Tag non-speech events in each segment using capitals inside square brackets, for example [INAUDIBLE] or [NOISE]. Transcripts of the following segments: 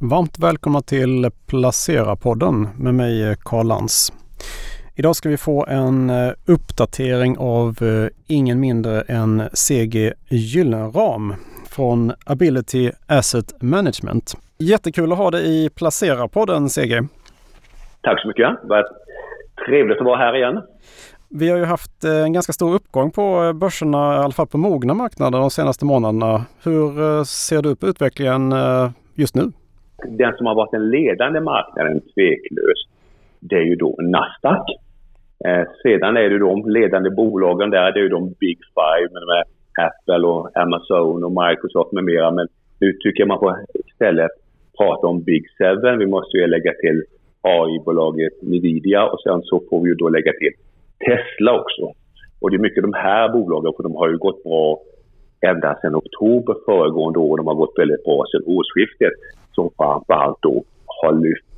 Varmt välkomna till Placera-podden med mig Karl Lantz. Idag ska vi få en eh, uppdatering av eh, ingen mindre än CG Gyllenram från Ability Asset Management. Jättekul att ha dig i Placera-podden CG. Tack så mycket. Var trevligt att vara här igen. Vi har ju haft eh, en ganska stor uppgång på börserna, i alla fall på mogna marknader de senaste månaderna. Hur ser du på utvecklingen just nu? Den som har varit den ledande marknaden tveklöst, det är ju då Nasdaq. Eh, sedan är det de ledande bolagen där, det är ju de Big Five med Apple och Amazon och Microsoft med mera. Men nu tycker jag man får istället prata om Big Seven. Vi måste ju lägga till AI-bolaget Nvidia och sen så får vi ju då lägga till Tesla också. Och det är mycket de här bolagen, för de har ju gått bra ända sedan oktober föregående år. De har gått väldigt bra sedan årsskiftet som framförallt då har lyft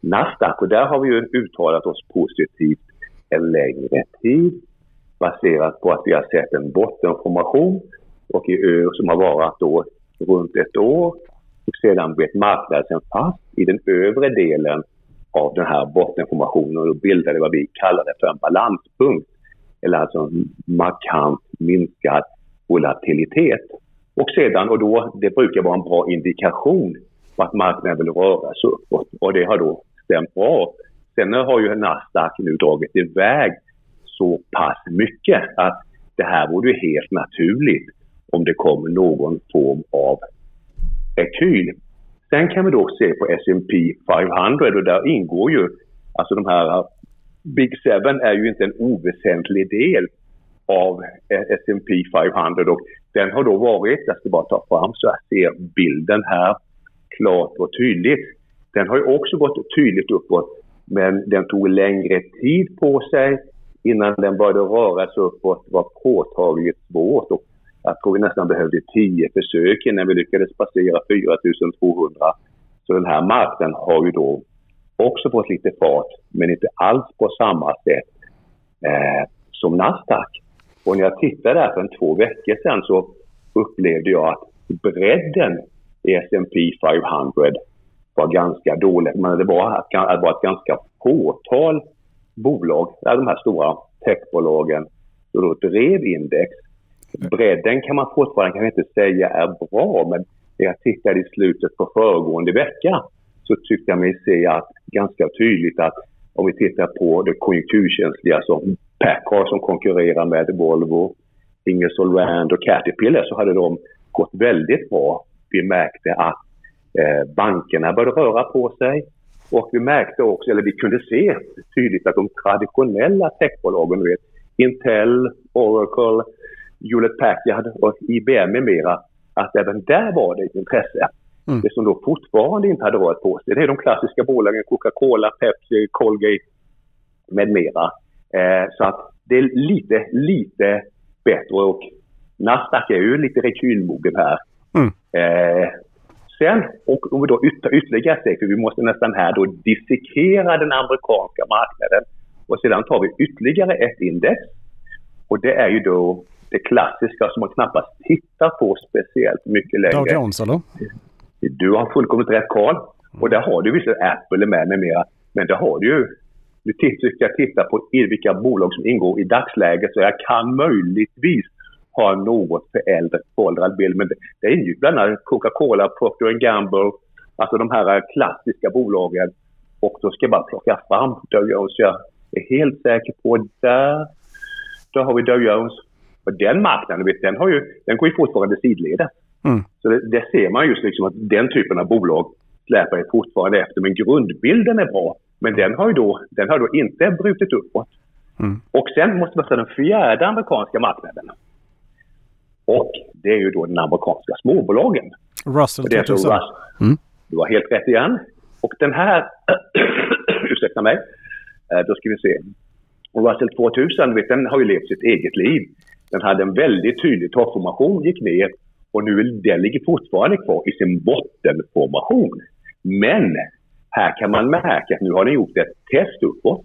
Nasdaq. Och där har vi ju uttalat oss positivt en längre tid baserat på att vi har sett en bottenformation och i ö som har varit då runt ett år och sedan blivit marknaden fast i den övre delen av den här bottenformationen och bildade vad vi kallade för en balanspunkt. Eller alltså en markant minskad volatilitet. Och sedan, och då, det brukar vara en bra indikation och att marknaden vill röra sig uppåt och det har då stämt bra. Sen har ju Nasdaq nu dragit iväg så pass mycket att det här vore ju helt naturligt om det kommer någon form av rekyl. Sen kan vi då se på S&P 500 och där ingår ju, alltså de här eh, Big Seven är ju inte en oväsentlig del av eh, S&P 500 och den har då varit, jag ska bara ta fram så jag ser bilden här klart och tydligt. Den har ju också gått tydligt uppåt men den tog längre tid på sig innan den började röra sig uppåt. Var påtagligt svårt och jag tror vi nästan behövde tio försök innan vi lyckades passera 4200. Så den här marknaden har ju då också fått lite fart men inte alls på samma sätt eh, som Nasdaq. Och när jag tittade där för en två veckor sedan så upplevde jag att bredden i S&P 500 var ganska dålig. Men det var, det var ett ganska fåtal bolag, de här stora techbolagen, som då drev index. Bredden kan man fortfarande kan inte säga är bra, men när jag tittade i slutet på föregående vecka så tyckte jag mig se att ganska tydligt att om vi tittar på det konjunkturkänsliga som Packard som konkurrerar med Volvo, Ingersoll Rand och Caterpillar så hade de gått väldigt bra. Vi märkte att eh, bankerna började röra på sig och vi märkte också, eller vi kunde se tydligt att de traditionella techbolagen, vet, Intel, Oracle, Hewlett Packard och IBM med mera, att även där var det ett intresse. Mm. Det som då fortfarande inte hade rört på sig, det är de klassiska bolagen Coca-Cola, Pepsi, Colgate med mera. Eh, så att det är lite, lite bättre och Nasdaq är ju lite rekylmogen här. Mm. Eh, sen, och om vi då tar ytterligare steg, för vi måste nästan här då dissekera den amerikanska marknaden. Och sedan tar vi ytterligare ett index. Och det är ju då det klassiska som man knappast tittar på speciellt mycket längre. Dow Jones eller? Du har fullkomligt rätt Karl. Och där har du visserligen Apple med med mera. Men det har du ju nu ska jag titta på vilka bolag som ingår i dagsläget så jag kan möjligtvis ha en något föråldrad bild. Men det, det ingick bland annat Coca-Cola, Procter Gamble, alltså de här klassiska bolagen. Och då ska jag bara plocka fram Dow Jones. Jag är helt säker på där. Då har vi Dow Jones. Och den marknaden, vet, den, har ju, den går ju fortfarande sidledes. Mm. Så det, det, ser man just liksom att den typen av bolag släpar ju fortfarande efter. Men grundbilden är bra. Men den har ju då, den har då inte brutit uppåt. Mm. Och sen måste man ta den fjärde amerikanska marknaden. Och det är ju då den amerikanska småbolagen. Russell 2000. Russell. Mm. Du har helt rätt igen. Och den här, [CLEARS THROAT] ursäkta mig, eh, då ska vi se. Russell 2000, vet, den har ju levt sitt eget liv. Den hade en väldigt tydlig toppformation, gick ner och nu den ligger fortfarande kvar i sin bottenformation. Men här kan man märka att nu har den gjort ett test uppåt,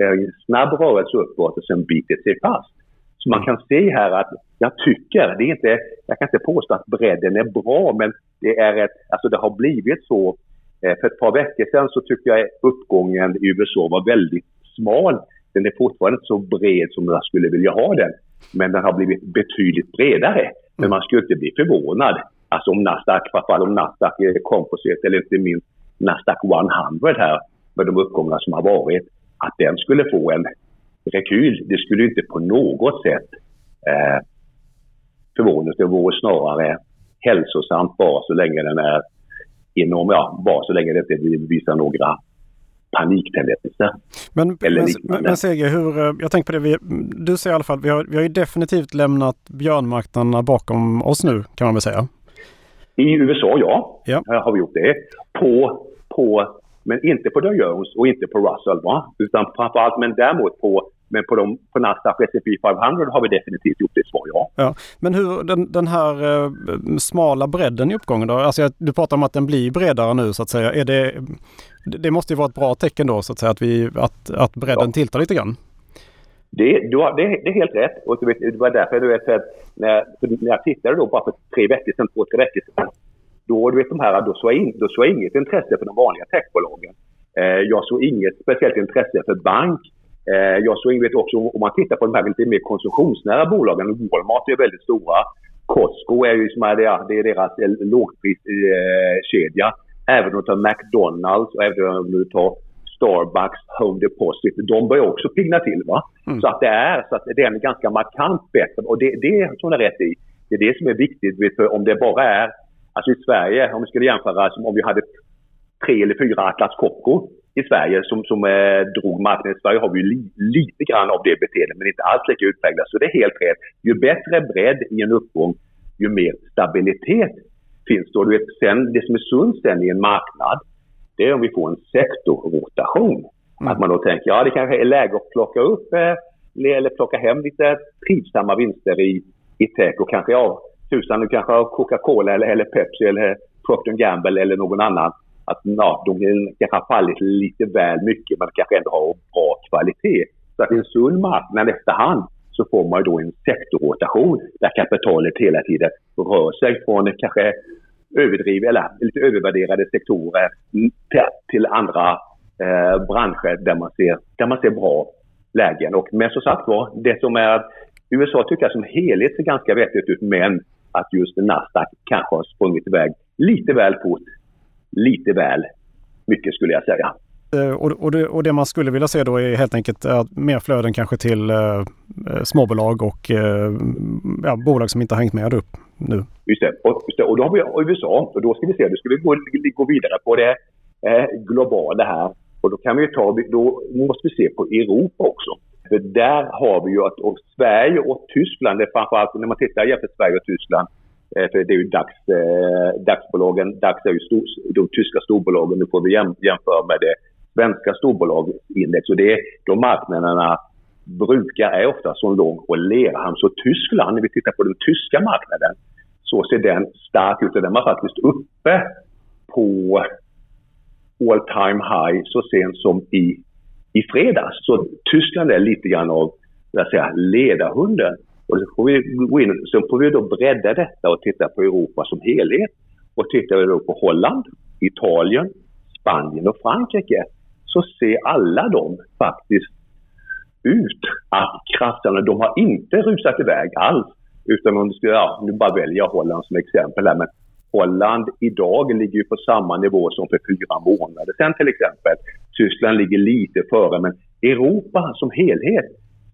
eh, snabb rörelse uppåt och sen bitit sig fast. Så man kan se här att jag tycker, det är inte, jag kan inte påstå att bredden är bra, men det är ett, alltså det har blivit så eh, för ett par veckor sedan så tycker jag uppgången i USA var väldigt smal. Den är fortfarande inte så bred som jag skulle vilja ha den. Men den har blivit betydligt bredare. Men man skulle inte bli förvånad. Alltså om Nasdaq, framförallt om Nasdaq eh, Composite eller inte minst Nasdaq 100 här med de uppgångar som har varit. Att den skulle få en rekyl. Det skulle inte på något sätt eh, förvåna. Det vore snarare hälsosamt bara så länge den är inom, ja, bara så länge det inte visar några paniktendenser. Men, eller men, men Seger, hur, eh, jag tänker på det, du säger i alla fall, vi har, vi har ju definitivt lämnat björnmarknaderna bakom oss nu kan man väl säga? I USA ja, ja. har vi gjort det. På, på, men inte på Dow Jones och inte på Russell va? Utan framförallt, men däremot på men på, de, på Nasdaq S&P 500 har vi definitivt gjort det, svar ja. ja. Men hur den, den här eh, smala bredden i uppgången då? Alltså du pratar om att den blir bredare nu så att säga. Är det, det måste ju vara ett bra tecken då så att säga att, vi, att, att bredden ja. tiltar lite grann. Det, du har, det, det, är helt rätt. Och det var därför du vet, att när, när jag tittade då bara för tre veckor sedan, två, tre veckor sedan. Då, du vet, de här, då, såg in, då såg jag inget intresse för de vanliga techbolagen. Eh, jag såg inget speciellt intresse för bank. Eh, jag såg inget också, om man tittar på de här lite mer konsumtionsnära bolagen, Walmart är väldigt stora. Costco är ju som är det, det är deras lågpriskedja. Även om du tar McDonalds och även om du tar Starbucks, Home Deposit, de börjar också pigna till. Va? Mm. Så att det är så att det är en ganska markant bättre och det, det är som är rätt i. Det är det som är viktigt. För om det bara är, alltså i Sverige, om vi skulle jämföra som om vi hade tre eller fyra Atlas Copco i Sverige som, som eh, drog marknaden. I Sverige har vi li, lite grann av det beteendet men inte alls lika utpräglat. Så det är helt rätt. Ju bättre bredd i en uppgång, ju mer stabilitet finns det. Och du vet, sen, det som är sunt sen i en marknad, det är om vi får en sektorrotation. Mm. Att man då tänker, ja det kanske är läge att plocka upp eh, eller plocka hem lite trivsamma vinster i, i tech och kanske, ja, tusan, du kanske har Coca-Cola eller, eller Pepsi eller Procter Gamble eller någon annan. Att ja, de kanske har fallit lite väl mycket men kanske ändå har bra kvalitet. Så att i en sund marknad efterhand så får man ju då en sektorrotation där kapitalet hela tiden rör sig från kanske överdriv, eller lite övervärderade sektorer till, till andra eh, branscher där man, ser, där man ser bra lägen. Och, men som sagt var, det som är USA tycker jag som helhet ser ganska vettigt ut men att just Nasdaq kanske har sprungit iväg lite väl fort, lite väl mycket skulle jag säga. Eh, och, och, det, och, det, man skulle vilja se då är helt enkelt att mer flöden kanske till eh, eh, småbolag och eh, ja, bolag som inte har hängt med upp nu. Just det. Och, just det. och då har vi USA och då ska vi se, då ska vi gå, gå vidare på det eh, globala här. Och då kan vi ta, då måste vi se på Europa också. För där har vi ju att och Sverige och Tyskland, det framförallt när man tittar jämför Sverige och Tyskland, eh, Eh, för det är ju DAX, eh, DAX-bolagen, DAX är ju stor, de tyska storbolagen, nu får vi jäm, jämföra med det svenska storbolagsindex. Och det, de marknaderna brukar, är ofta som lång och lerhamn. Så Tyskland, när vi tittar på den tyska marknaden, så ser den stark ut och den var faktiskt uppe på all time high så sent som i, i fredags. Så Tyskland är lite grann av jag säga, ledarhunden. Och så får vi gå in, så får vi då bredda detta och titta på Europa som helhet. Och tittar vi då på Holland, Italien, Spanien och Frankrike så ser alla de faktiskt ut att krafterna, de har inte rusat iväg alls. Utan om du ska, ja, nu bara välja Holland som exempel här, men Holland idag ligger ju på samma nivå som för fyra månader sedan till exempel. Tyskland ligger lite före, men Europa som helhet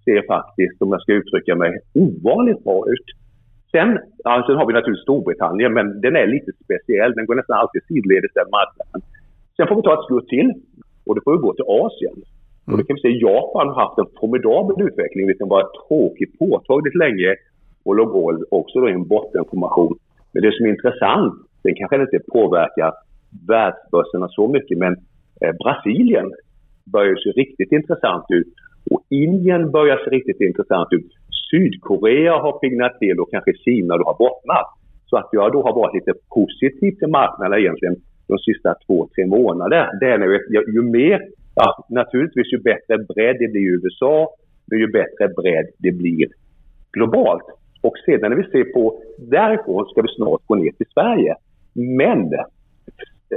ser faktiskt, om jag ska uttrycka mig, ovanligt bra ut. Sen, ja, sen har vi naturligtvis Storbritannien, men den är lite speciell. Den går nästan alltid sidledes den marknaden. Sen får vi ta ett skutt till och då får vi gå till Asien. Mm. Och då kan vi se Japan har haft en formidabel utveckling, vilken var tråkigt påtagligt länge och låg också då i en bottenformation. Men det som är intressant, den kanske inte påverkar världsbörserna så mycket, men eh, Brasilien börjar se riktigt intressant ut. Och Indien börjar se riktigt intressant ut. Sydkorea har pignat till och kanske Kina då har bottnat. Så att jag då har varit lite positiv till marknaden egentligen de sista två, tre månaderna. Det är nu, ju mer, ja, naturligtvis ju bättre bredd det blir i USA, men ju bättre bredd det blir globalt. Och sedan när vi ser på därifrån ska vi snart gå ner till Sverige. Men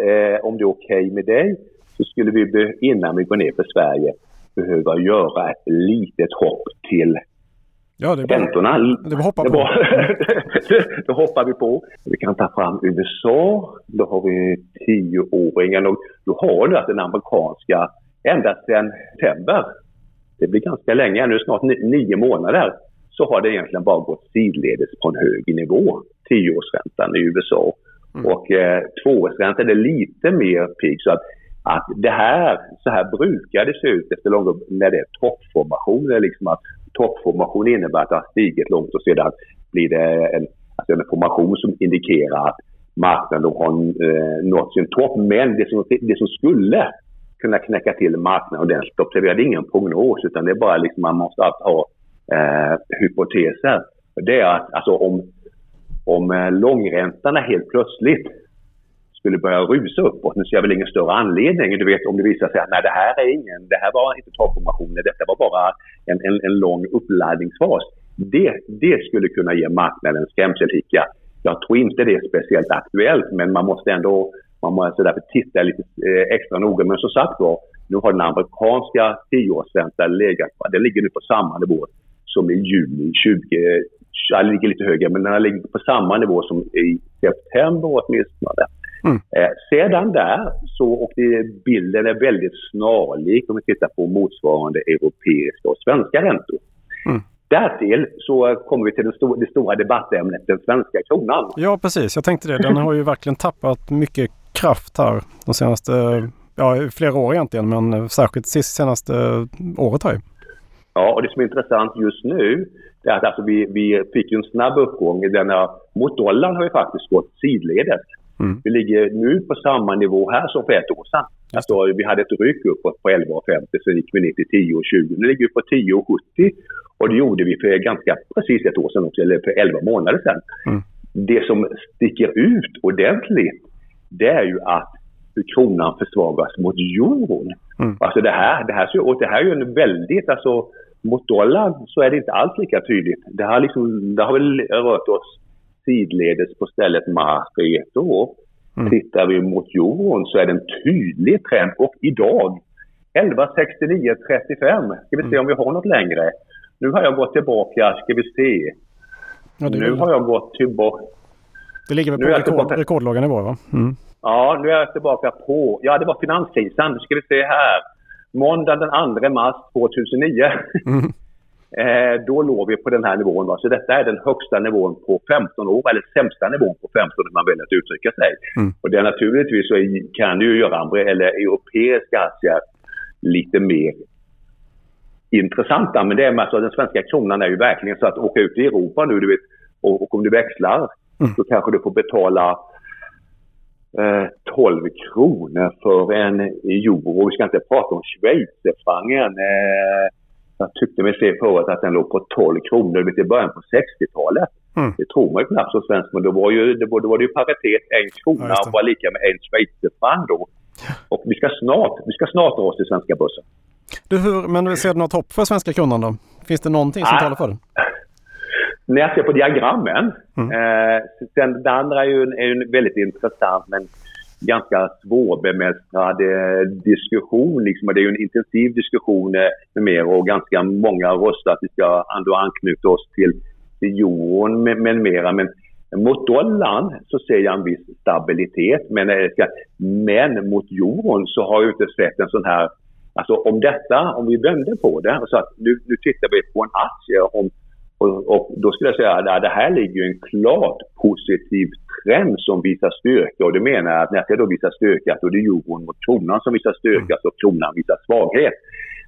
eh, om det är okej okay med dig, så skulle vi innan vi går ner för Sverige behöva göra ett litet hopp till Ja, det bara, räntorna. Det är hoppa på. [LAUGHS] Det, det hoppar vi på. Vi kan ta fram USA. Då har vi tioåringen och då har du att den amerikanska ända sedan september. Det blir ganska länge, nu snart nio månader så har det egentligen bara gått sidledes på en hög nivå. Tioårsräntan i USA. Mm. Och eh, tvåårsräntan är lite mer pigg. Så att, att det här, så här brukar det se ut efter långa, när det är toppformationer. Liksom att toppformation innebär att det har stigit långt och sedan blir det en, alltså en formation som indikerar att marknaden har eh, nått sin topp. Men det som, det som skulle kunna knäcka till marknaden ordentligt, observera det är ingen prognos utan det är bara liksom man måste alltid ha eh, hypoteser. Det är att alltså, om, om eh, långräntorna helt plötsligt skulle börja rusa uppåt. Nu ser jag väl ingen större anledning. Du vet om det visar sig att nej, det här är ingen, det här var inte toppformationer, detta var bara en, en, en lång uppladdningsfas. Det, det skulle kunna ge marknaden skrämselhicka. Jag tror inte det är speciellt aktuellt, men man måste ändå man måste därför titta lite eh, extra noga. Men som sagt var, nu har den amerikanska tioårsräntan legat, den ligger nu på samma nivå som i juni 20, den ligger lite högre, men den har legat på samma nivå som i september åtminstone. Mm. Eh, sedan där så, och det, bilden är väldigt snarlik om vi tittar på motsvarande europeiska och svenska räntor. Mm. Därtill så kommer vi till det, stor, det stora debattämnet, den svenska kronan. Ja precis, jag tänkte det. Den har ju verkligen tappat mycket kraft här de senaste, ja flera år egentligen, men särskilt senaste året här. Ja, och det som är intressant just nu är att alltså vi, vi fick en snabb uppgång. Denna, mot dollarn har vi faktiskt gått sidledes. Mm. Vi ligger nu på samma nivå här som för ett år sedan. Alltså, vi hade ett ryck uppåt på 11,50 sen gick vi ner till 10,20. Nu ligger vi på 10,70 och det gjorde vi för ganska precis ett år sedan också, eller för 11 månader sedan. Mm. Det som sticker ut ordentligt det är ju att hur kronan försvagas mot euron. Mm. Alltså det här, det här, och det här är ju en väldigt, alltså mot dollarn så är det inte alls lika tydligt. Det har, liksom, det har väl rört oss sidledes på stället år. Mm. Tittar vi mot euron så är det en tydlig trend och idag 11.69.35. Ska vi se mm. om vi har något längre. Nu har jag gått tillbaka, ska vi se. Ja, nu har jag gått tillbaka. Det ligger väl på rekord, tillbaka... rekordlåga nivåer va? Mm. Ja, nu är jag tillbaka på... Ja, det var finanskrisen. Nu ska vi se här. Måndag den 2 mars 2009. Mm. Eh, då låg vi på den här nivån. Va? Så detta är den högsta nivån på 15 år, eller sämsta nivån på 15 år man väljer att uttrycka sig. Mm. Och det är naturligtvis så kan ju göra eller europeiska aktier lite mer intressanta. Men det är med att den svenska kronan är ju verkligen så att åka ut i Europa nu, du vet, och, och om du växlar, mm. så kanske du får betala 12 eh, kronor för en euro. Vi ska inte prata om schweizerfrancen. Eh, jag tyckte mig se förut att den låg på 12 kronor i början på 60-talet. Mm. Det tror man ju knappt som svensk, men då var, ju, det var, då var det ju paritet. En krona ja, var lika med en schweizerfranc då. Och vi ska snart, vi ska snart dra oss till svenska börsen. Du, hur, men ser du något hopp för svenska kronan då? Finns det någonting som ah. talar för det? [LAUGHS] när jag ser på diagrammen. Mm. Eh, sen, det andra är ju, är ju väldigt intressant men ganska svårbemästrad eh, diskussion. Liksom. Det är ju en intensiv diskussion eh, med mer och ganska många röstar att vi ska ändå anknyta oss till, till euron med, med mera. Men mot dollarn så ser jag en viss stabilitet. Men, eh, men mot euron så har jag inte sett en sån här Alltså om detta, om vi vänder på det, och så att nu, nu tittar vi på en aktie om och, och, då skulle jag säga att det här ligger en klart positiv trend som visar styrka. Och det menar jag att när jag då visar styrka, så är det euron mot kronan som visar styrka, så kronan visar svaghet.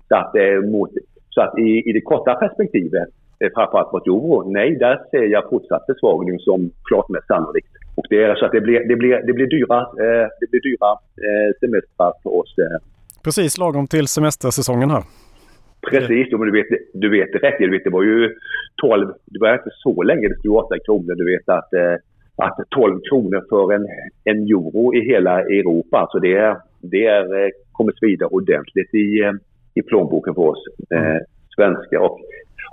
Så att, eh, mot, så att i, i det korta perspektivet, eh, framförallt mot euro, nej, där ser jag fortsatt försvagning som klart mest sannolikt. Och det är så att det blir, det blir, det blir dyra, eh, det blir dyra eh, semestrar för oss. Eh. Precis lagom till semestersäsongen här. Precis, men du vet, du vet rätt. Du vet, det var ju 12, det var inte så länge det stod 8 kronor. Du vet att, eh, att 12 kronor för en, en euro i hela Europa, alltså det, det är, eh, kommer svida ordentligt i, eh, i plånboken för oss eh, svenskar. Och,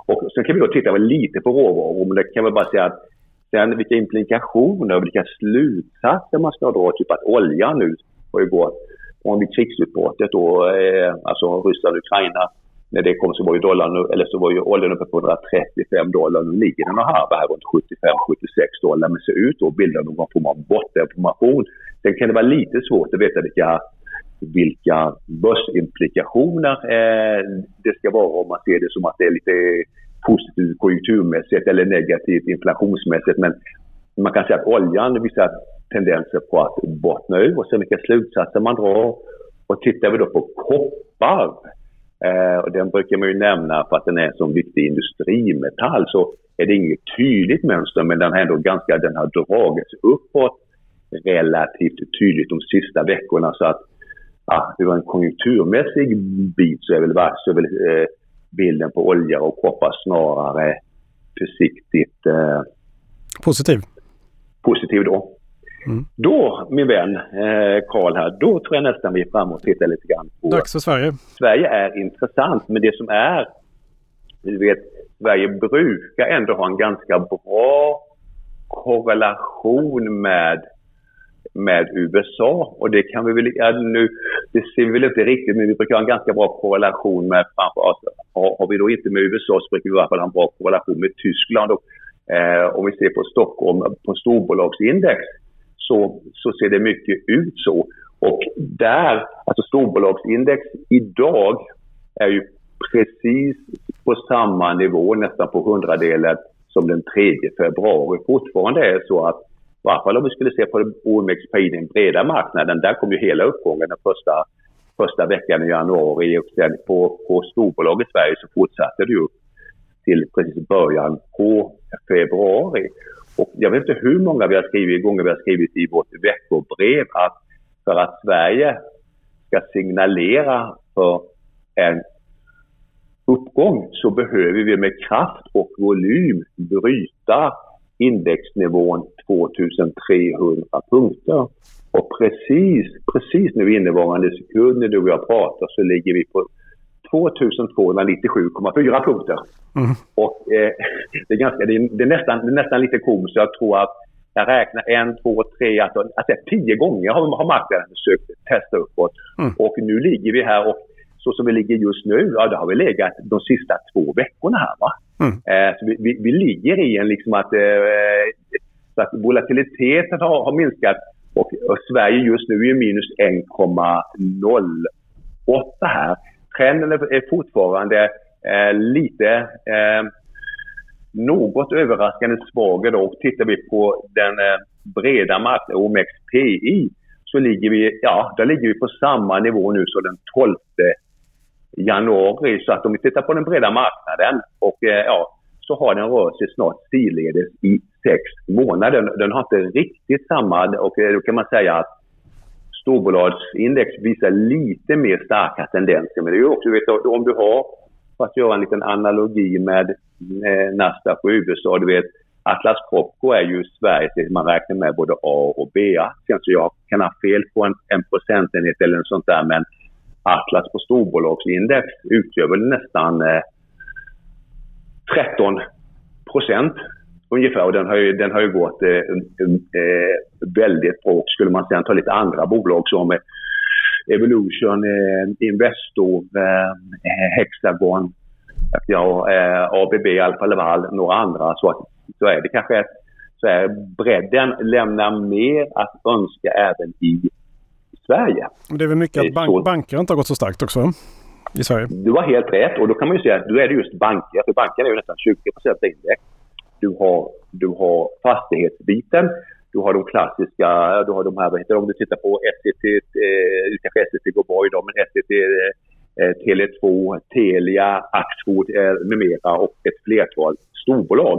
och sen kan vi då titta lite på råvaror. Men det kan vi bara säga att Sen vilka implikationer och vilka slutsatser man ska dra. Typ att oljan nu har ju gått från krigsutbrottet då, eh, alltså Ryssland och Ukraina. När det kom så var ju dollarn, eller så var ju oljan uppe på 135 dollar. Nu ligger den och harvar här runt 75-76 dollar. Men ser ut att bilda någon form av bottenformation. Sen kan det vara lite svårt att veta vilka vilka börsimplikationer eh, det ska vara om man ser det som att det är lite positivt konjunkturmässigt eller negativt inflationsmässigt. Men man kan säga att oljan visar tendenser på att bottna ur och sen vilka slutsatser man drar. Och tittar vi då på koppar, eh, och den brukar man ju nämna för att den är en så viktig industrimetall, så är det inget tydligt mönster men den har ändå ganska, den har dragits uppåt relativt tydligt de sista veckorna så att ja, det var en konjunkturmässig bit så är väl, så är väl eh, bilden på olja och koppar snarare försiktigt eh, positiv. Positiv då. Mm. Då, min vän eh, Karl här, då tror jag nästan vi är framme och tittar lite grann på... Dags för Sverige. Sverige är intressant, men det som är... Du vet, Sverige brukar ändå ha en ganska bra korrelation med med USA. Och det kan vi väl, ja, nu, det ser vi väl inte riktigt, men vi brukar ha en ganska bra korrelation med framför. Har, har vi då inte med USA så brukar vi i alla fall ha en bra korrelation med Tyskland. Och, eh, om vi ser på Stockholm, på storbolagsindex, så, så ser det mycket ut så. Och där, alltså storbolagsindex idag är ju precis på samma nivå, nästan på hundradelen, som den 3 februari. Fortfarande är det så att i varje fall om vi skulle se på OMXPI, den breda marknaden, där kom ju hela uppgången den första, första veckan i januari och sen på, på storbolag i Sverige så fortsatte det ju till precis början på februari. Och jag vet inte hur många vi har skrivit, gånger vi har skrivit i vårt veckobrev att för att Sverige ska signalera för en uppgång så behöver vi med kraft och volym bryta indexnivån 2300 punkter. Och precis, precis nu innevarande sekund när du och jag pratar så ligger vi på 2297,4 punkter. Mm. Och eh, [LAUGHS] det, är ganska, det, är, det, är nästan, det är nästan lite komiskt. Jag tror att jag räknar en, två, tre, alltså, alltså tio gånger har, har marknaden försökt testa uppåt. Mm. Och nu ligger vi här och så som vi ligger just nu, ja, då har vi legat de sista två veckorna här. Va? Mm. Eh, så vi, vi, vi, ligger i en liksom att, eh, så att volatiliteten har, har minskat och, och, Sverige just nu är minus 1,08 här. Trenden är fortfarande eh, lite eh, något överraskande svag. Då. Tittar vi på den eh, breda marknaden, OMXPI, så ligger vi, ja, där ligger vi på samma nivå nu som den 12 januari. Så att om vi tittar på den breda marknaden och eh, ja, så har den rört sig snart sidledes i sex månader. Den har inte riktigt samma och eh, då kan man säga att storbolagsindex visar lite mer starka tendenser. Men det är också, vet, om du har, för att göra en liten analogi med eh, Nasdaq och USA, du vet Atlas Copco är ju Sveriges, man räknar med både A och B. Sen så jag kan ha fel på en, en procentenhet eller något sånt där men Atlas på storbolagsindex utgör väl nästan eh, 13 procent ungefär. Och den har ju, den har ju gått eh, eh, väldigt bra. Skulle man sedan ta lite andra bolag som eh, Evolution, eh, Investor, eh, Hexagon, ja, ABB, Alfa Laval, några andra. Så, så är det kanske så är bredden lämnar mer att önska även i Sverige. Det är väl mycket att bank, banker inte har gått så starkt också i Sverige? Du har helt rätt och då kan man ju säga att då är det just banker. För bankerna är ju nästan 20 index. Du har, du har fastighetsbiten. Du har de klassiska, du har de här, vad heter det, om du tittar på SCT, eh, kanske SCT går bra idag, men SCT, eh, Tele2, Telia, Axfood eh, med mera och ett flertal storbolag.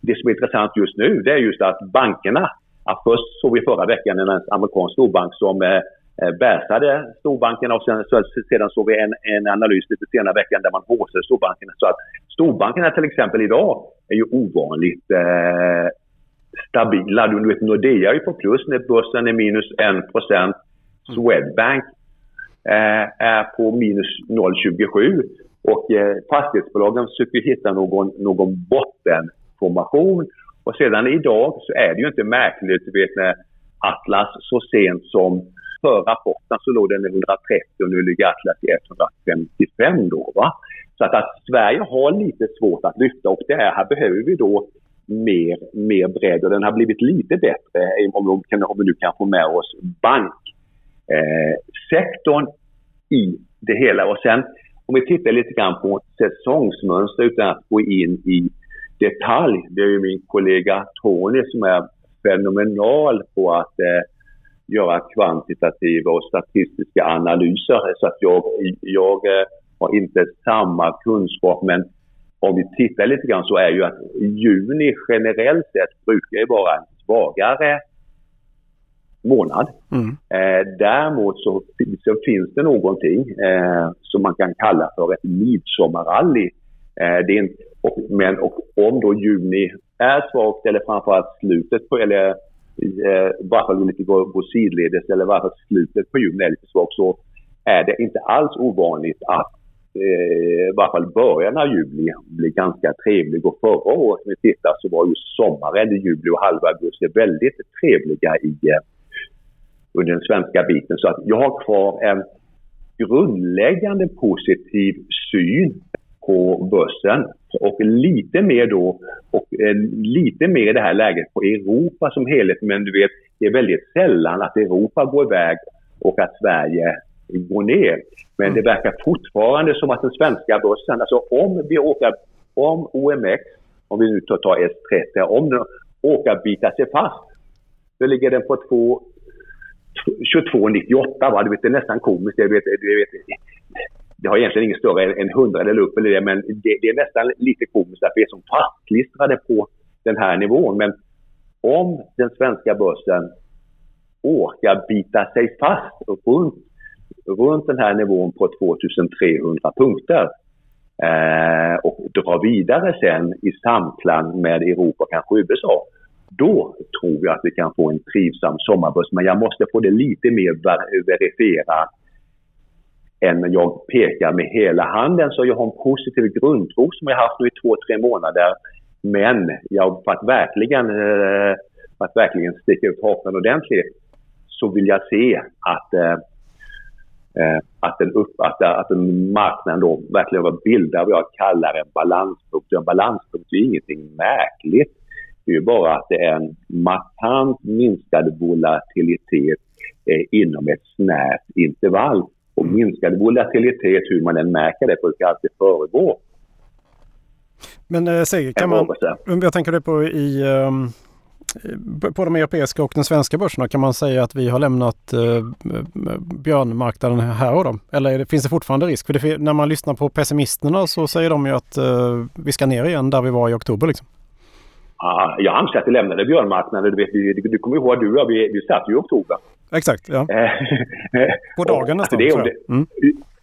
Det som är intressant just nu det är just att bankerna, att först såg vi förra veckan en amerikansk storbank som eh, Eh, bärsade storbankerna och sen, så, sedan såg vi en, en analys lite senare veckan där man håsade storbankerna. Så att storbankerna till exempel idag är ju ovanligt eh, stabila. Du vet Nordea är ju på plus när börsen är minus 1 procent. Swedbank eh, är på minus 0,27 och eh, fastighetsbolagen försöker hitta någon, någon bottenformation Och sedan idag så är det ju inte märkligt, du vet när Atlas så sent som för rapporten så låg den i 130 och nu ligger Atlas i 155 då. Va? Så att, att Sverige har lite svårt att lyfta och det här, här behöver vi då mer, mer bredd och den har blivit lite bättre eh, om, kan, om vi nu kan få med oss banksektorn eh, i det hela. Och sen om vi tittar lite grann på säsongsmönster utan att gå in i detalj. Det är ju min kollega Tony som är fenomenal på att eh, göra kvantitativa och statistiska analyser. Så att jag, jag eh, har inte samma kunskap men om vi tittar lite grann så är ju att juni generellt sett brukar ju vara en svagare månad. Mm. Eh, däremot så, så, finns det någonting eh, som man kan kalla för ett midsommarrally. Eh, det är en, och, men och om då juni är svagt eller framförallt slutet på, eller Eh, i varje fall inte går, går sidledes eller i varje fall slutet på hjulen är lite svagt så är det inte alls ovanligt att eh, i varje fall början av juli blir ganska trevlig. Och förra året när vi tittar så var ju sommaren i juli och halva augusti väldigt trevliga i, eh, under den svenska biten. Så att jag har kvar en grundläggande positiv syn på börsen och lite mer då och eh, lite mer i det här läget på Europa som helhet. Men du vet, det är väldigt sällan att Europa går iväg och att Sverige går ner. Men mm. det verkar fortfarande som att den svenska börsen, alltså om vi åker, om OMX, om vi nu tar S30, om den åker bita sig fast, då ligger den på 22,98 va, du vet det är nästan komiskt. Jag vet, jag vet, det har egentligen ingen större än 100 eller upp eller det, men det, det, är nästan lite komiskt att vi är som fastklistrade på den här nivån. Men om den svenska börsen orkar bita sig fast runt, runt den här nivån på 2300 punkter eh, och dra vidare sen i samklang med Europa och kanske USA, då tror jag att vi kan få en trivsam sommarbörs. Men jag måste få det lite mer verifierat än jag pekar med hela handen. Så jag har en positiv grundtro som jag haft nu i två, tre månader. Men jag, för, att verkligen, eh, för att verkligen sticka ut hakan ordentligt så vill jag se att, eh, eh, att, den upp, att, att marknaden då verkligen bildar vad jag kallar en balanspunkt. En balanspunkt är ingenting märkligt. Det är bara att det är en markant minskad volatilitet inom ett snävt intervall. Och minskad volatilitet, hur man än märker det, brukar alltid föregå. Men äh, Sigge, kan man, jag tänker det på i um, på de europeiska och den svenska börserna kan man säga att vi har lämnat uh, björnmarknaden här och då? Eller det, finns det fortfarande risk? För det, när man lyssnar på pessimisterna så säger de ju att vi ska ner igen där vi var i oktober liksom. Ah, jag anser att vi lämnade björnmarknaden. Du, vet, du, du kommer ihåg du och jag, vi, vi satt ju i oktober. Exakt, ja. På dagen nästan. Det, det, mm.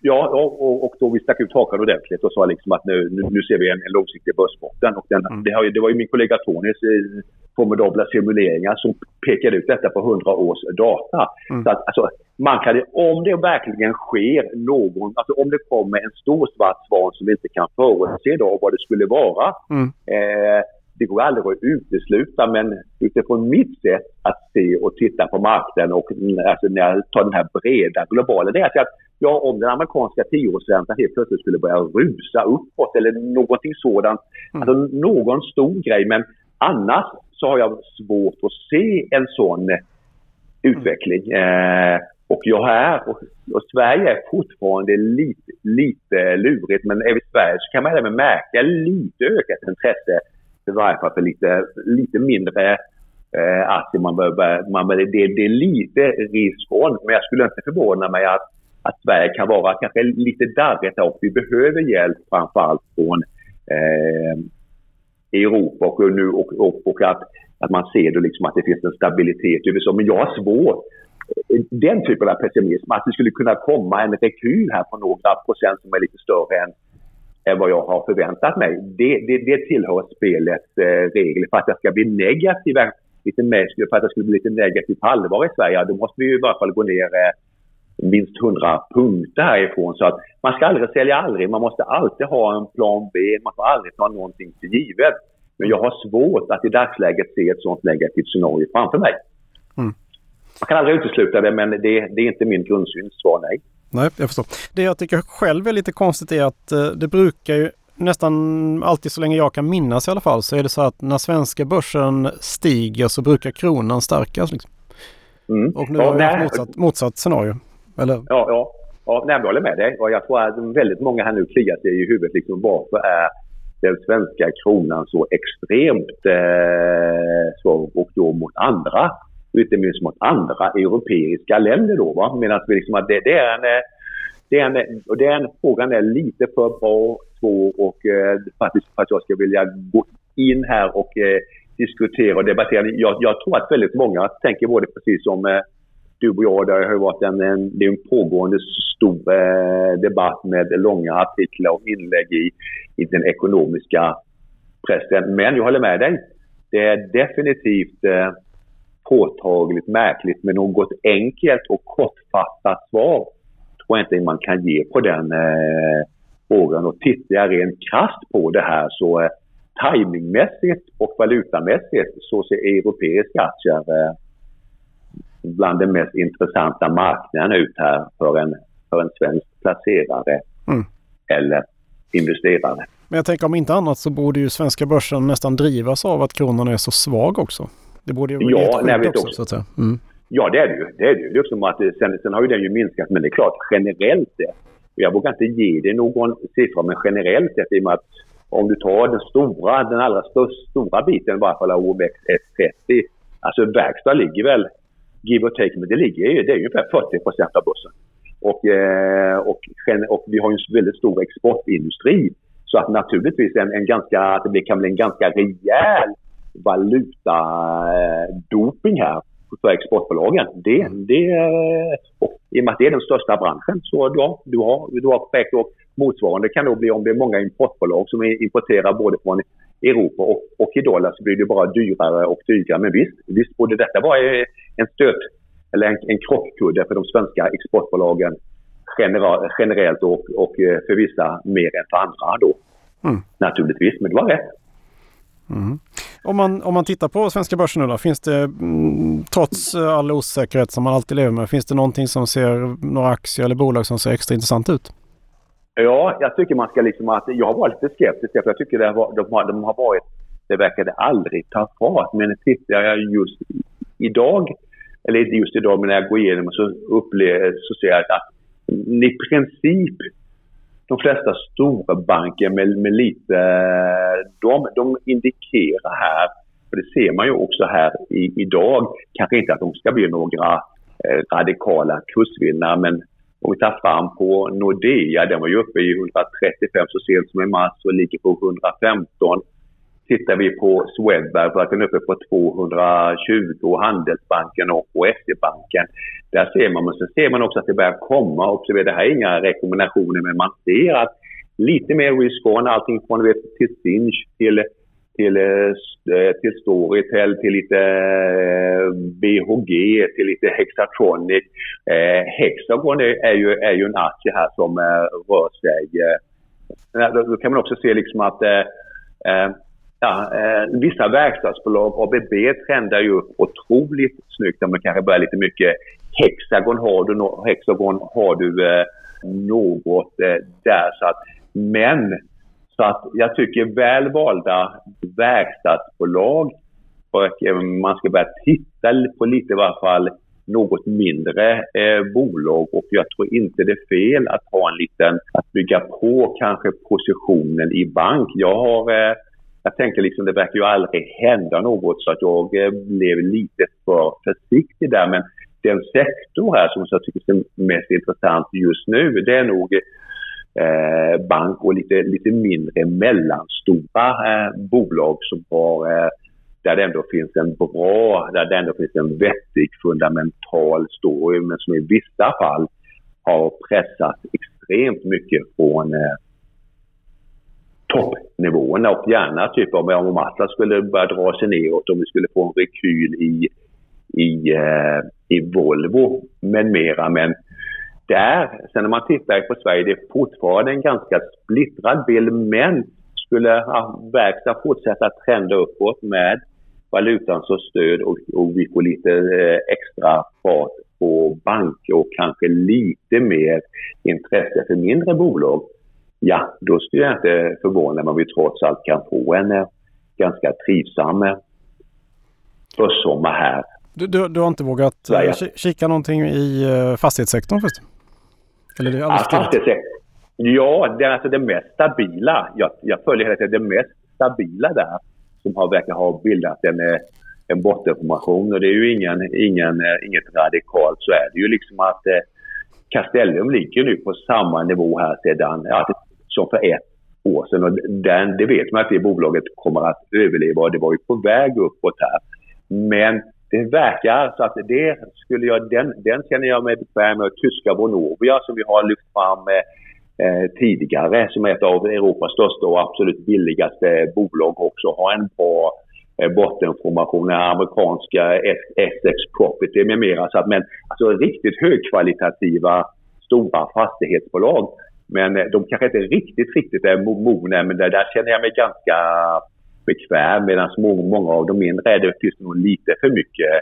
Ja, och, och då vi stack ut hakan ordentligt och sa liksom att nu, nu, nu ser vi en, en långsiktig börsbotten. Och den, mm. det, har, det var ju min kollega Tonys eh, formidabla simuleringar som pekade ut detta på 100 års data. Mm. Så att, alltså, man kan, om det verkligen sker någon, alltså om det kommer en stor svart svan som vi inte kan förutse då vad det skulle vara. Mm. Eh, det går aldrig att utesluta men utifrån mitt sätt att se och titta på marknaden och alltså när jag tar den här breda globala, det är att ja, om den amerikanska tioårsräntan helt plötsligt skulle börja rusa uppåt eller någonting sådant, mm. alltså någon stor grej men annars så har jag svårt att se en sån utveckling. Mm. Eh, och jag är, och, och, Sverige är fortfarande lite, lite lurigt men även i Sverige så kan man även märka lite ökat intresse i varje fall för lite, lite mindre eh, aktier. Man behöver, man, det, det är lite risk on, men jag skulle inte förvåna mig att, att Sverige kan vara kanske lite darrigt och vi behöver hjälp framförallt från eh, Europa och, nu, och, och, och, att, att man ser då liksom att det finns en stabilitet i USA. Men jag har svårt den typen av pessimism, att det skulle kunna komma en rekyl här på några procent som är lite större än än vad jag har förväntat mig. Det, det, det tillhör spelets eh, regel. För att jag ska bli negativ, lite mer, för att jag skulle bli lite negativ på allvar i Sverige, då måste vi i varje fall gå ner eh, minst 100 punkter härifrån. Så att man ska aldrig sälja aldrig. Man måste alltid ha en plan B. Man får aldrig ta någonting för givet. Men jag har svårt att i dagsläget se ett sådant negativt scenario framför mig. Mm. Man kan aldrig utesluta det, men det, det är inte min grundsyn. Svar nej. Nej, jag förstår. Det jag tycker själv är lite konstigt är att eh, det brukar ju nästan alltid så länge jag kan minnas i alla fall så är det så att när svenska börsen stiger så brukar kronan stärkas. Liksom. Mm. Och nu ja, har vi haft motsatt, motsatt scenario. Eller? Ja, ja. ja nej, jag håller med dig. Och jag tror att väldigt många här nu kliar sig i huvudet. Liksom, varför är den svenska kronan så extremt eh, svag och då mot andra inte minst mot andra europeiska länder då. Va? Medan vi liksom att det, det, är en, eh, det är en, och den frågan är lite för bra, svår och eh, faktiskt för att jag ska vilja gå in här och eh, diskutera och debattera. Jag, jag, tror att väldigt många tänker både precis som eh, du och jag. Det har varit en, en, det är en pågående stor eh, debatt med långa artiklar och inlägg i, i den ekonomiska pressen. Men jag håller med dig. Det är definitivt eh, påtagligt märkligt med något enkelt och kortfattat svar tror jag inte man kan ge på den eh, frågan. Och tittar jag rent krasst på det här så eh, timingmässigt och valutamässigt så ser europeiska aktier eh, bland de mest intressanta marknaderna ut här för en, för en svensk placerare mm. eller investerare. Men jag tänker om inte annat så borde ju svenska börsen nästan drivas av att kronan är så svag också. Det borde ju vara ja, nej, också, så att säga. Mm. Ja, det är det ju. Det är det ju. Det är som att, sen, sen har ju den ju minskat, men det är klart generellt sett. Jag vågar inte ge dig någon siffra, men generellt sett i och med att om du tar den stora, den allra största, stora biten i varje fall av OMXS30. Alltså verkstad ligger väl, give or take, men det ligger det är ungefär 40 procent av börsen. Och, eh, och, och, vi har ju en väldigt stor exportindustri. Så att naturligtvis en, en ganska, att det kan bli en ganska rejäl valutadoping här för exportbolagen. Det, mm. det, och I och med att det är den största branschen så ja, du har, du har korrekt. Och motsvarande kan då bli om det är många importbolag som importerar både från Europa och, och i dollar så blir det bara dyrare och dyrare. Men visst, visst borde detta vara en stöt eller en, en krockkudde för de svenska exportbolagen generellt och, och för vissa mer än för andra då. Mm. Naturligtvis, men du har rätt. Mm. Om, man, om man tittar på svenska börsen nu då, finns det mm, trots eh, all osäkerhet som man alltid lever med, finns det någonting som ser, några aktier eller bolag som ser extra intressant ut? Ja, jag tycker man ska liksom att, jag har varit lite skeptisk för jag tycker det var, de, har, de har varit, det verkade aldrig ta fart. Men tittar jag just idag, eller inte just idag men när jag går igenom så upplever så ser jag att i princip de flesta stora banker med, med lite, eh, de, de indikerar här, och det ser man ju också här i, idag, kanske inte att de ska bli några eh, radikala kursvinnare, men om vi tar fram på Nordea, den var ju uppe i 135 så sent som i mars och ligger på 115. Tittar vi på Swedbank för att den är uppe på 220 och Handelsbanken och, och SE-banken. Där ser man, men sen ser man också att det börjar komma, observera det här är inga rekommendationer, men man ser att lite mer risk-on, allting från vet, till Sinch till, till, eh, till Storytel, till lite eh, BHG, till lite Hexatronic. Eh, Hexagon är, är, ju, är ju en aktie här som eh, rör sig. Eh, då kan man också se liksom att eh, eh Ja, eh, vissa verkstadsbolag, ABB trendar ju upp otroligt snyggt. Man kanske börjar lite mycket. Hexagon har du, Hexagon har du eh, något eh, där. Så att, men så att jag tycker väl valda verkstadsbolag och eh, man ska börja titta på lite i varje fall något mindre eh, bolag och jag tror inte det är fel att ha en liten, att bygga på kanske positionen i bank. Jag har eh, jag tänkte liksom det verkar ju aldrig hända något så att jag eh, blev lite för försiktig där. Men den sektor här som jag tycker är mest intressant just nu det är nog eh, bank och lite, lite mindre mellanstora eh, bolag som har eh, där det ändå finns en bra, där det ändå finns en vettig fundamental story men som i vissa fall har pressat extremt mycket från eh, toppnivåerna och gärna typ om, om Atlas skulle börja dra sig neråt, om vi skulle få en rekyl i, i, eh, i Volvo med mera. Men där, sen när man tittar på Sverige, det är fortfarande en ganska splittrad bild. Men skulle verkstad fortsätta trenda uppåt med valutan som stöd och, och vi får lite eh, extra fart på banker och kanske lite mer intresse för mindre bolag, ja, då skulle jag inte förvåna mig om vi trots allt kan få en eh, ganska trivsam eh, börssommar här. Du, du, du, har inte vågat eh, kika någonting i fastighetssektorn först? Eller det är ja, fastighetssektorn. Ja, det är alltså det mest stabila. Jag, jag följer hela tiden det mest stabila där som har, verkar ha bildat en, en bottenformation. Och det är ju ingen, ingen, inget radikalt. Så är det ju liksom att eh, Castellum ligger nu på samma nivå här sedan, ja, som för ett år sedan. Och den, det vet man att det bolaget kommer att överleva och det var ju på väg uppåt här. Men det verkar så att det skulle jag, den, den känner jag mig bekväm med. Tyska Vonovia som vi har lyft fram eh, eh, tidigare som är ett av Europas största och absolut billigaste bolag också har en bra eh, bottenformation, amerikanska Essex Property med mera. Så att, men alltså riktigt högkvalitativa stora fastighetsbolag. Men eh, de kanske inte riktigt, riktigt är mogna, men där, där känner jag mig ganska bekväm. Medan många av de mindre är det finns nog lite för mycket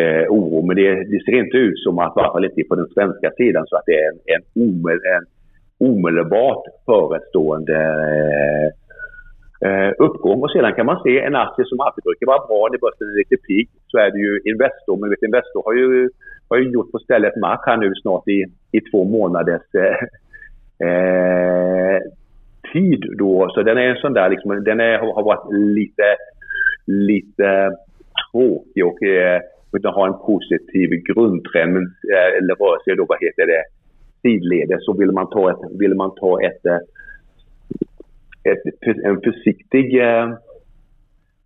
eh, oro. Men det, det, ser inte ut som att, i alla fall inte på den svenska sidan, så att det är en, en, omel, en omedelbart förestående eh, eh, uppgång. Och sedan kan man se en aktie som alltid brukar vara bra när börsen är lite pigg. Så är det ju Investor. Men vet, Investor har ju, har ju gjort på stället marsch här nu snart i, i två månaders eh, eh, tid då. Så den är en sån där liksom, den är, har varit lite, lite tråkig och eh, utan har en positiv grundtrend. Men, eh, eller rör sig då, vad heter det, sidledes så vill man ta ett, vill man ta ett, eh, ett, en försiktig eh,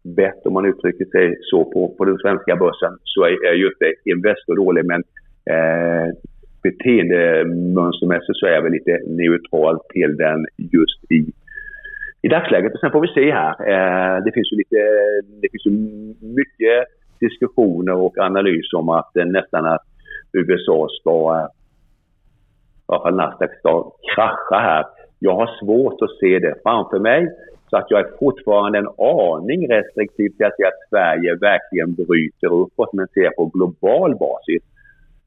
bett, om man uttrycker sig så, på, på den svenska börsen så är, är ju inte Investor dålig. Men eh, beteendemönstermässigt så är jag väl lite neutral till den just i, i dagsläget. Och sen får vi se här. Eh, det finns ju lite, det finns ju mycket diskussioner och analys om att eh, nästan att USA ska eh, i alla fall Nasdaq ska krascha här. Jag har svårt att se det framför mig. Så att jag är fortfarande en aning restriktiv till att se att Sverige verkligen bryter uppåt. Men ser på global basis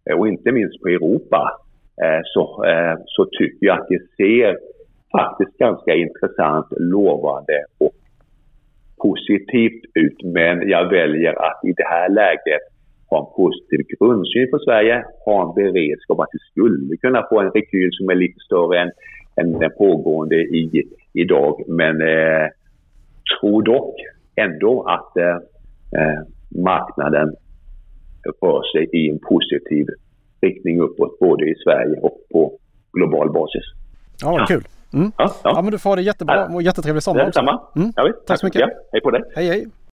Eh, och inte minst på Europa eh, så, eh, så tycker jag att det ser faktiskt ganska intressant, lovande och positivt ut. Men jag väljer att i det här läget ha en positiv grundsyn på Sverige, ha en beredskap att vi skulle kunna få en rekyl som är lite större än, än den pågående i, idag. Men eh, tror dock ändå att eh marknaden rör sig i en positiv riktning uppåt både i Sverige och på global basis. Ja, vad kul. Mm. Ja, ja. ja, men du får ha det jättebra och jättetrevlig sommar. Detsamma. Mm. Ja, Tack så mycket. Ja, hej på dig. Hej, hej.